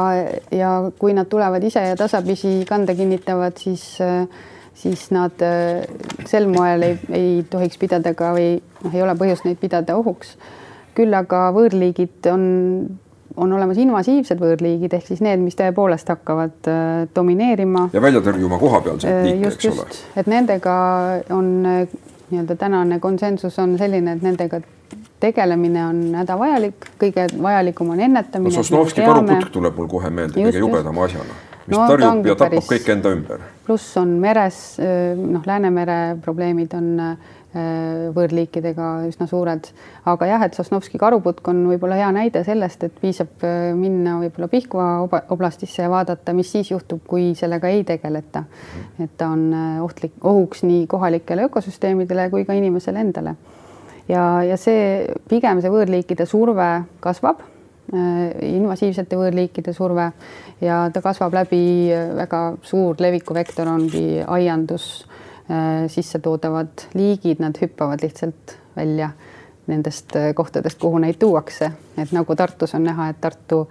ja kui nad tulevad ise ja tasapisi kanda kinnitavad, siis äh, siis nad äh, sel moel ei, ei tohiks pidada ka või noh, ei ole põhjust neid pidada ohuks. küll aga võõrliigid on, on olemas invasiivsed võõrliigid ehk siis need, mis tõepoolest hakkavad äh, domineerima. ja välja tõrjuma kohapealseid äh, liike, eks ole. et nendega on nii-öelda tänane konsensus on selline, et nendega tegelemine on hädavajalik, kõige vajalikum on ennetamine. no Sosnovski karuputk tuleb mul kohe meelde just, kõige jubedama asjana mis no, tõrjub ja tapab kõik enda ümber. Pluss on meres, noh, Läänemere probleemid on võõrliikidega üsna suured, aga jah, et Sosnovski karuputk on võib-olla hea näide sellest, et piisab minna võib-olla Pihkva oblastisse ja vaadata, mis siis juhtub, kui sellega ei tegeleta. et ta on ohtlik, ohuks nii kohalikele ökosüsteemidele kui ka inimesele endale. ja, ja see pigem see võõrliikide surve kasvab invasiivsete võõrliikide surve ja ta kasvab läbi, väga suur levikuvektor ongi aiandus, äh, sissetoodavad liigid, nad hüppavad lihtsalt välja nendest äh, kohtadest, kuhu neid tuuakse, et nagu Tartus on näha, et Tartu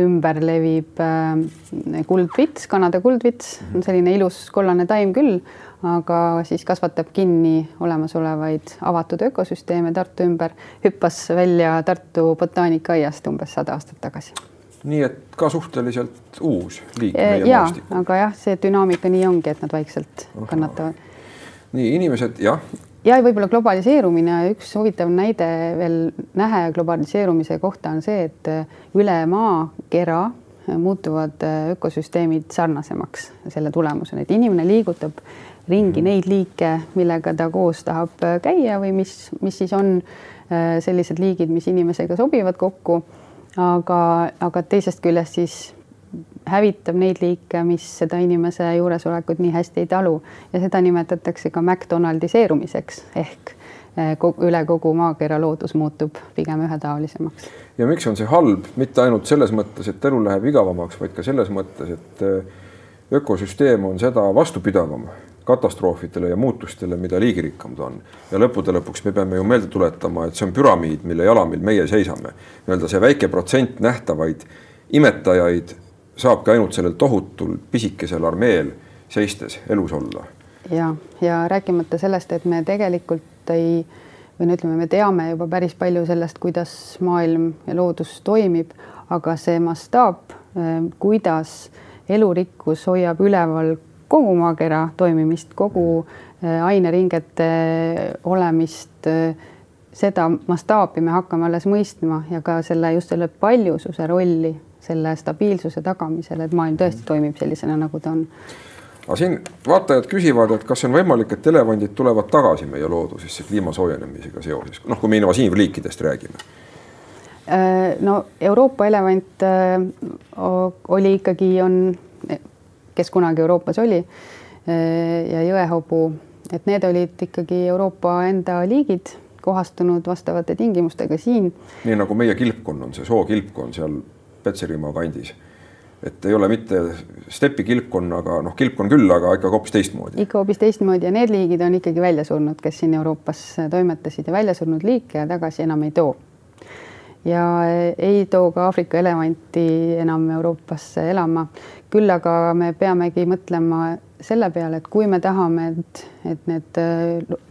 ümber levib äh, kuldvits, Kanada kuldvits, on selline ilus kollane taim küll, aga siis kasvatab kinni olemasolevaid avatud ökosüsteeme Tartu ümber, hüppas välja Tartu botaanikaaiast umbes sada aastat tagasi nii et ka suhteliselt uus liik meie ja, maastikul. aga jah, see dünaamika nii ongi, et nad vaikselt Aha. kannatavad. nii inimesed jah. Ja võib-olla globaliseerumine, üks huvitav näide veel nähe globaliseerumise kohta on see, et üle maakera muutuvad ökosüsteemid sarnasemaks selle tulemusena, et inimene liigutab ringi mhm. neid liike, millega ta koos tahab käia või mis, mis siis on sellised liigid, mis inimesega sobivad kokku aga, aga teisest küljest siis hävitab neid liike, mis seda inimese juuresolekut nii hästi ei talu ja seda nimetatakse ka McDonaldiseerumiseks ehk eh, üle kogu maakera loodus muutub pigem ühetaolisemaks. ja miks on see halb, mitte ainult selles mõttes, et elu läheb igavamaks, vaid ka selles mõttes, et eh, ökosüsteem on seda vastupidavam katastroofidele ja muutustele, mida liigirikkam ta on. ja lõppude lõpuks me peame ju meelde tuletama, et see on püramiid, mille jalamil meie seisame. nii-öelda see väike protsent nähtavaid imetajaid saabki ainult sellel tohutul pisikesel armeel seistes elus olla. ja, ja rääkimata sellest, et me tegelikult ei või no ütleme, me teame juba päris palju sellest, kuidas maailm ja loodus toimib, aga see mastaap, eh, kuidas elurikkus hoiab üleval kogu maakera toimimist, kogu äh, aineringete äh, olemist, seda mastaapi me hakkame alles mõistma ja ka selle just selle paljususe rolli selle stabiilsuse tagamisel, et maailm tõesti toimib sellisena, nagu ta on. aga siin vaatajad küsivad, et kas on võimalik, et elevandid tulevad tagasi meie loodusesse kliima soojenemisega seoses, noh, kui me invasiivliikidest räägime no Euroopa elevant oli ikkagi, on kes kunagi Euroopas oli ja jõehobu, et need olid ikkagi Euroopa enda liigid, kohastunud vastavate tingimustega siin. nii nagu meie kilpkonn on see sookilpkonn seal Petserimaa kandis. et ei ole mitte stepi kilpkonnaga, noh, kilpkonn küll, aga ikka hoopis teistmoodi. ikka hoopis teistmoodi ja need liigid on ikkagi välja surnud, kes siin Euroopas toimetasid ja välja surnud liike tagasi enam ei too. ja ei too ka Aafrika elevanti enam Euroopasse elama. küll aga me peamegi mõtlema selle peale, et kui me tahame, et, et need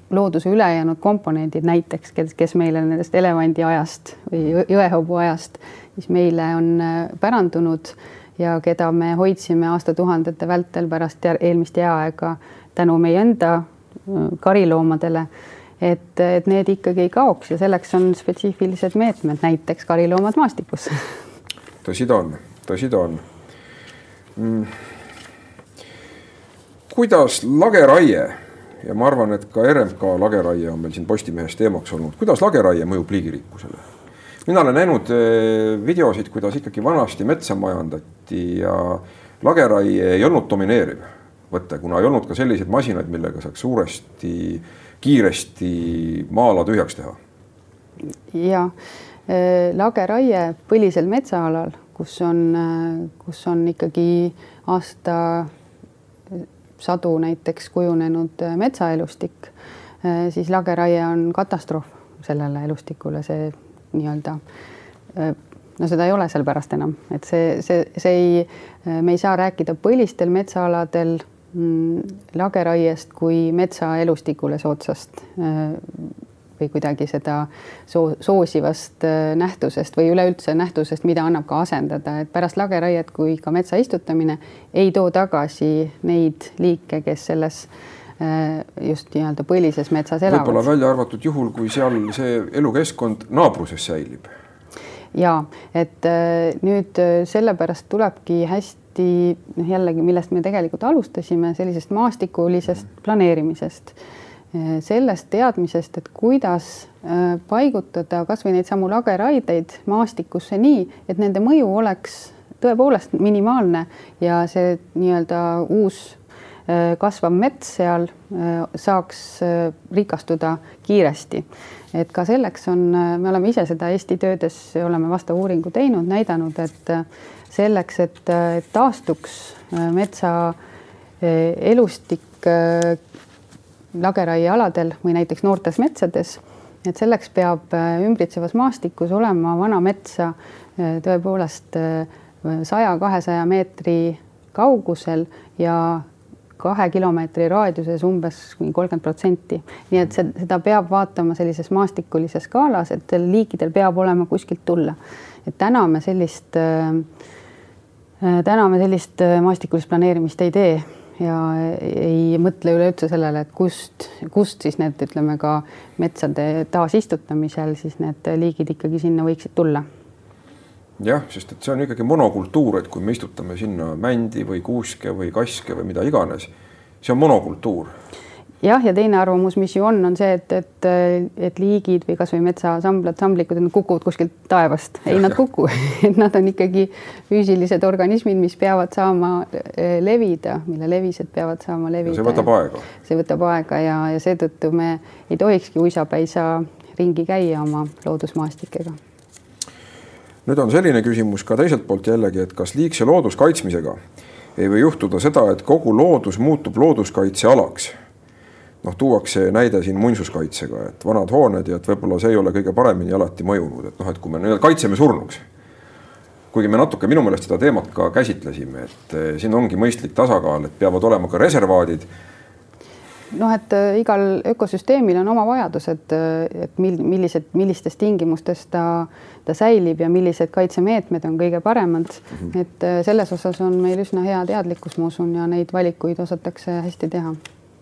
looduse ülejäänud komponendid näiteks, kes, kes meile nendest elevandi ajast või jõehobu ajast, mis meile on pärandunud ja keda me hoidsime aastatuhandete vältel pärast eelmist jääaega tänu meie enda äh, kariloomadele. et, et need ikkagi ei kaoks ja selleks on spetsiifilised meetmed, näiteks kariloomad maastikus. tõsi ta on, tõsi ta on mm.. Kuidas lageraie ja ma arvan, et ka RMK lageraie on meil siin Postimehes teemaks olnud, kuidas lageraie mõjub liigirikkusele? mina olen näinud eh, videosid, kuidas ikkagi vanasti metsa majandati ja lageraie ei olnud domineeriv võte, kuna ei olnud ka selliseid masinaid, millega saaks suuresti, kiiresti maa-ala tühjaks teha. ja eh, lageraie põlisel metsaalal, kus on, eh, kus on ikkagi aasta sadu näiteks kujunenud metsaelustik, siis lageraie on katastroof sellele elustikule, see nii-öelda no seda ei ole seal pärast enam, et see, see, see ei, me ei saa rääkida põlistel metsaaladel mm, lageraiest kui metsaelustikule soodsast või kuidagi seda soo-, soosivast nähtusest või üleüldse nähtusest, mida annab ka asendada, et pärast lageraiet kui ka metsa istutamine ei too tagasi neid liike, kes selles Äh, just nii-öelda põlises metsas elavad. võib-olla välja arvatud juhul, kui seal see elukeskkond naabruses säilib. ja et äh, nüüd äh, sellepärast tulebki hästi noh, jällegi, millest me tegelikult alustasime, sellisest maastikulisest planeerimisest, sellest teadmisest, et kuidas paigutada kasvõi neid samu lageraideid maastikusse nii, et nende mõju oleks tõepoolest minimaalne ja see nii-öelda uus Äh, kasvav mets seal äh, saaks äh, rikastuda kiiresti. et ka selleks on, me oleme ise seda Eesti töödes, oleme vastava uuringu teinud, näidanud, et selleks, et taastuks metsa elustik lageraiealadel või näiteks noortes metsades, et selleks peab ümbritsevas maastikus olema vana metsa tõepoolest saja, kahesaja meetri kaugusel ja kahe kilomeetri raadiuses umbes kolmkümmend protsenti. nii et seda peab vaatama sellises maastikulises skaalas, et liikidel peab olema kuskilt tulla. et täna me sellist äh,, täna me sellist äh, maastikulist planeerimist ei tee ja ei mõtle üleüldse sellele, et kust, kust siis need, ütleme ka metsade taasistutamisel siis need liigid ikkagi sinna võiksid tulla jah, sest et see on ikkagi monokultuur, et kui me istutame sinna mändi või kuuske või kaske või mida iganes, see on monokultuur. Jah, ja teine arvamus, mis ju on, on see, et, et, et liigid või kasvõi metsasamblad, samblikud, nad kukuvad kuskilt taevast. ei, nad kuku et nad on ikkagi füüsilised organismid, mis peavad saama eh, levida, mille levised peavad saama levida. see võtab aega. see võtab aega ja, ja seetõttu me ei tohikski uisapäisa ringi käia oma loodusmaastikega nüüd on selline küsimus ka teiselt poolt jällegi, et kas liigse looduskaitsmisega ei või juhtuda seda, et kogu loodus muutub looduskaitsealaks. Noh, tuuakse näide siin muinsuskaitsega, et vanad hooned ja et võib-olla see ei ole kõige paremini alati mõjunud, et noh, et kui me nii-öelda kaitseme surnuks. kuigi me natuke minu meelest seda teemat ka käsitlesime, et eh, siin ongi mõistlik tasakaal, et peavad olema ka reservaadid noh, et äh, igal ökosüsteemil on oma vajadused, äh, et mil, millised, millistes tingimustes ta, ta säilib ja millised kaitsemeetmed on kõige paremad mm. -hmm. et selles osas on meil üsna hea teadlikkus, ma usun, ja neid valikuid osatakse hästi teha.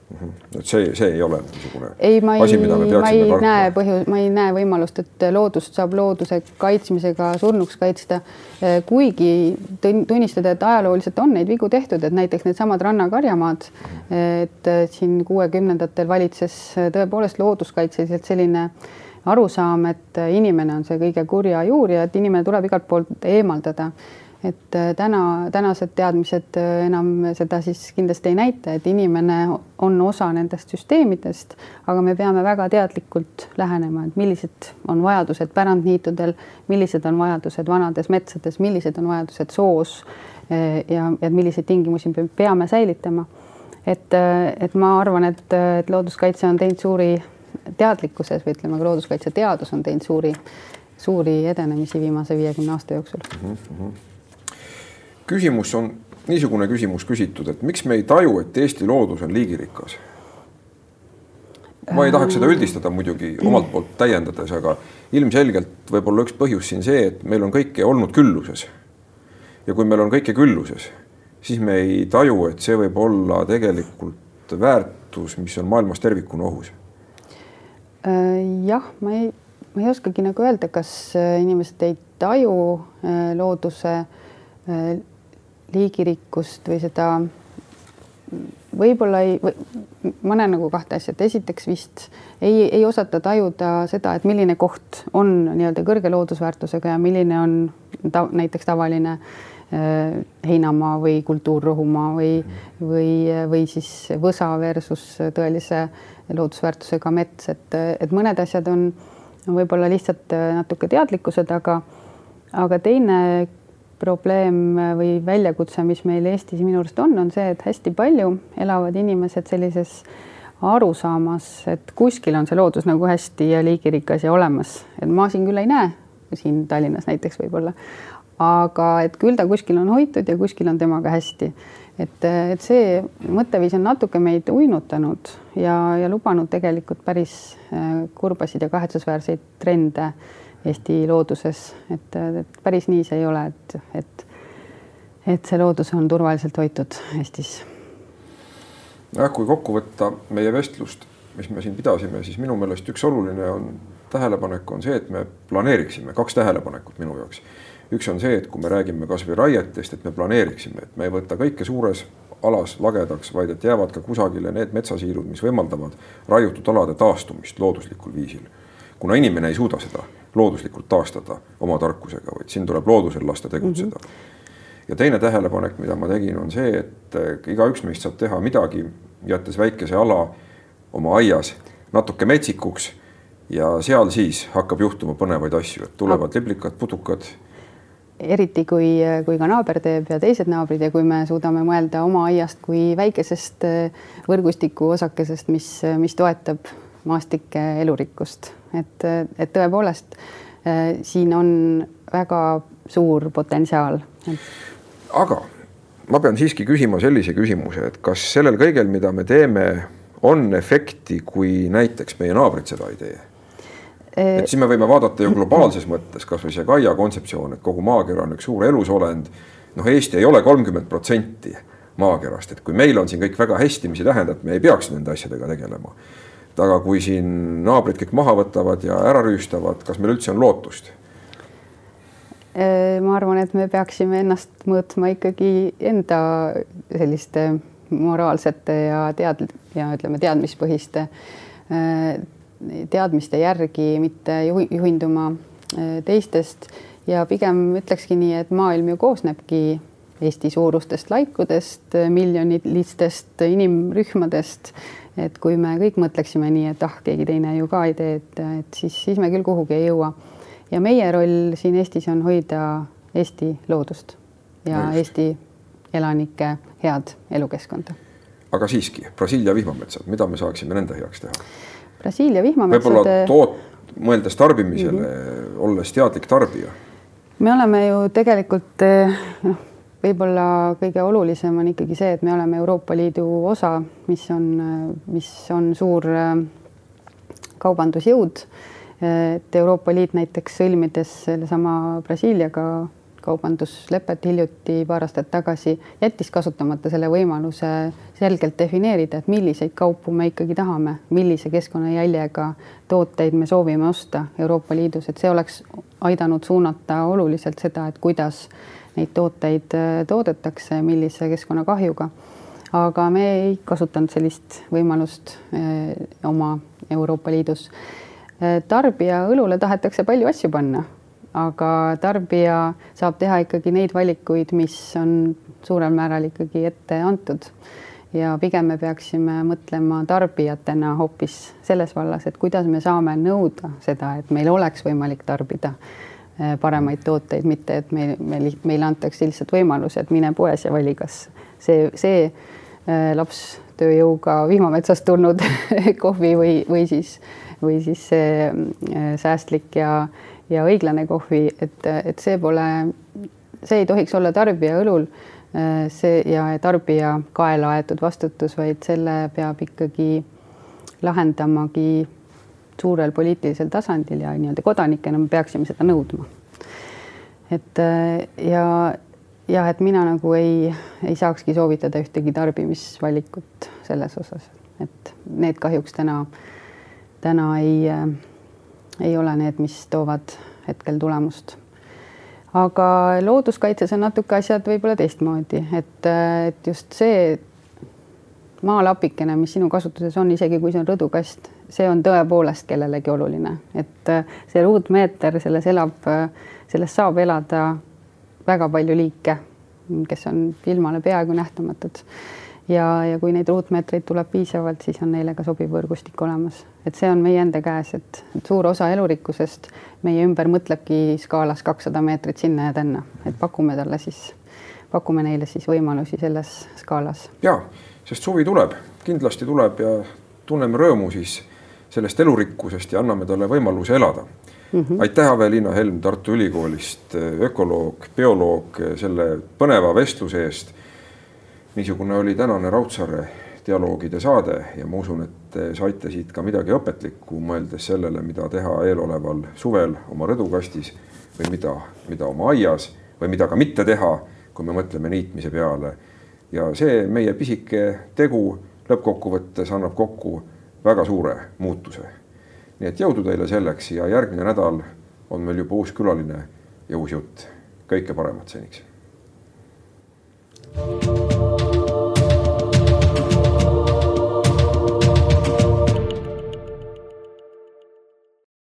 Et see, see ei ole niisugune ei, ma ei, ma ei tarkuma. näe põhju, ma ei näe võimalust, et loodust saab looduse kaitsmisega surnuks kaitsta. kuigi tunnistada, et ajalooliselt on neid vigu tehtud, et näiteks needsamad rannakarjamaad, et siin kuuekümnendatel valitses tõepoolest looduskaitseliselt selline arusaam, et inimene on see kõige kurja juur ja et inimene tuleb igalt poolt eemaldada et äh, täna, tänased teadmised äh, enam seda siis kindlasti ei näita, et inimene on osa nendest süsteemidest, aga me peame väga teadlikult lähenema, et millised on vajadused pärandniitudel, millised on vajadused vanades metsades, millised on vajadused soos äh, ja, ja milliseid tingimusi me peame säilitama. et, et ma arvan, et, et looduskaitse on teinud suuri teadlikkuses või ütleme, looduskaitseteadus on teinud suuri, suuri edenemisi viimase viiekümne aasta jooksul mm. -hmm küsimus on niisugune küsimus küsitud, et miks me ei taju, et Eesti loodus on liigirikas? ma ei tahaks seda üldistada muidugi omalt poolt täiendades, aga ilmselgelt võib olla üks põhjus siin see, et meil on kõike olnud külluses. ja kui meil on kõike külluses, siis me ei taju, et see võib olla tegelikult väärtus, mis on maailmas tervikuna ohus. Äh, jah, ma ei, ma ei oskagi nagu öelda, kas äh, inimesed ei taju äh, looduse liigirikkust või seda võib-olla ei, ma näen nagu kahte asja, et esiteks vist ei, ei osata tajuda seda, et milline koht on nii-öelda kõrge loodusväärtusega ja milline on ta, näiteks tavaline äh, heinamaa või kultuurrohumaa või, või, või siis võsa versus tõelise loodusväärtusega mets, et, et mõned asjad on võib-olla lihtsalt natuke teadlikkuse taga, aga teine probleem või väljakutse, mis meil Eestis minu arust on, on see, et hästi palju elavad inimesed sellises arusaamas, et kuskil on see loodus nagu hästi ja liigirikas ja olemas, et ma siin küll ei näe, siin Tallinnas näiteks võib-olla, aga et küll ta kuskil on hoitud ja kuskil on temaga hästi. et, et see mõtteviis on natuke meid uinutanud ja, ja lubanud tegelikult päris äh, kurbasid ja kahetsusväärseid trende Eesti looduses, et, et päris nii see ei ole, et, et, et see loodus on turvaliselt hoitud Eestis. jah, kui kokku võtta meie vestlust, mis me siin pidasime, siis minu meelest üks oluline on tähelepanek on see, et me planeeriksime, kaks tähelepanekut minu jaoks. üks on see, et kui me räägime kasvõi raietest, et me planeeriksime, et me ei võta kõike suures alas lagedaks, vaid et jäävad ka kusagile need metsasiirud, mis võimaldavad raiutud alade taastumist looduslikul viisil. kuna inimene ei suuda seda looduslikult taastada oma tarkusega, vaid siin tuleb loodusel lasta tegutseda mm. -hmm. ja teine tähelepanek, mida ma tegin, on see, et eh, igaüks meist saab teha midagi, jättes väikese ala oma aias natuke metsikuks ja seal siis hakkab juhtuma põnevaid asju, et tulevad liblikad, putukad eriti kui, kui ka naaber teeb ja teised naabrid ja kui me suudame mõelda oma aiast kui väikesest eh, võrgustiku osakesest, mis, mis toetab maastike elurikkust, et, et tõepoolest äh, siin on väga suur potentsiaal. aga ma pean siiski küsima sellise küsimuse, et kas sellel kõigel, mida me teeme, on efekti, kui näiteks meie naabrid seda ei tee? Äh, et siis me võime vaadata ju globaalses mõttes kasvõi see Gaia kontseptsioon, et kogu maakera on üks suur elusolend. noh, Eesti ei ole kolmkümmend protsenti maakerast, et kui meil on siin kõik väga hästi, mis ei tähenda, et me ei peaks nende asjadega tegelema aga kui siin naabrid kõik maha võtavad ja ära rüüstavad, kas meil üldse on lootust? Äh, ma arvan, et me peaksime ennast mõõtma ikkagi enda selliste moraalsete ja tead- ja ütleme, teadmispõhiste äh, teadmiste järgi, mitte juhinduma äh, teistest ja pigem ütlekski nii, et maailm ju koosnebki Eesti suurustest laikudest, miljonilistest inimrühmadest et kui me kõik mõtleksime nii, et ah, keegi teine ju ka ei tee, et, et siis, siis me küll kuhugi ei jõua. ja meie roll siin Eestis on hoida Eesti loodust ja Just. Eesti elanike head elukeskkonda. aga siiski, Brasiilia vihmametsad, mida me saaksime nende heaks teha? Brasiilia vihmametsade. võib-olla toot-, mõeldes tarbimisele mm, -hmm. olles teadlik tarbija. me oleme ju tegelikult noh võib-olla kõige olulisem on ikkagi see, et me oleme Euroopa Liidu osa, mis on, mis on suur äh, kaubandusjõud. et Euroopa Liit näiteks sõlmides sellesama Brasiiliaga kaubanduslepet hiljuti paar aastat tagasi, jättis kasutamata selle võimaluse selgelt defineerida, et milliseid kaupu me ikkagi tahame, millise keskkonnajäljega tooteid me soovime osta Euroopa Liidus, et see oleks aidanud suunata oluliselt seda, et kuidas neid tooteid äh, toodetakse, millise keskkonnakahjuga. aga me ei kasutanud sellist võimalust äh, oma Euroopa Liidus. Äh, tarbija õlule tahetakse palju asju panna, aga tarbija saab teha ikkagi neid valikuid, mis on suurel määral ikkagi ette antud ja pigem me peaksime mõtlema tarbijatena hoopis selles vallas, et kuidas me saame nõuda seda, et meil oleks võimalik tarbida paremaid tooteid, mitte et meil, meil, meile antakse lihtsalt võimalus, et mine poes ja vali, kas see, see eh, laps tööjõuga vihmametsast tulnud kohvi või, või siis, või siis see eh, säästlik ja, ja õiglane kohvi, et, et see pole, see ei tohiks olla tarbija õlul Äh, see ja tarbija kaela aetud vastutus, vaid selle peab ikkagi lahendamagi suurel poliitilisel tasandil ja nii-öelda kodanikena me peaksime seda nõudma. et äh, ja, ja et mina nagu ei, ei saakski soovitada ühtegi tarbimisvalikut selles osas, et need kahjuks täna, täna ei, äh, ei ole need, mis toovad hetkel tulemust. Aga looduskaitses on natuke asjad võib-olla teistmoodi, et, et just see maalapikene, mis sinu kasutuses on, isegi kui see on rõdukast, see on tõepoolest kellelegi oluline, et see ruutmeeter, selles elab, selles saab elada väga palju liike, kes on ilmale peaaegu nähtamatud. Ja, ja kui neid ruutmeetreid tuleb piisavalt, siis on neile ka sobiv võrgustik olemas, et see on meie enda käes, et suur osa elurikkusest meie ümber mõtlebki skaalas kakssada meetrit sinna ja tänna, et pakume talle siis, pakume neile siis võimalusi selles skaalas. ja, sest suvi tuleb, kindlasti tuleb ja tunneme rõõmu siis sellest elurikkusest ja anname talle võimaluse elada mm. -hmm. aitäh, Aveliina Helm Tartu Ülikoolist, ökoloog, bioloog selle põneva vestluse eest niisugune oli tänane Raudsaare dialoogide saade ja ma usun, et te saite siit ka midagi õpetlikku, mõeldes sellele, mida teha eeloleval suvel oma rõdukastis või mida, mida oma aias või mida ka mitte teha, kui me mõtleme niitmise peale. ja see meie pisike tegu lõppkokkuvõttes annab kokku väga suure muutuse. nii et jõudu teile selleks ja järgmine nädal on meil juba uus külaline ja uus jutt. kõike paremat seniks. thank you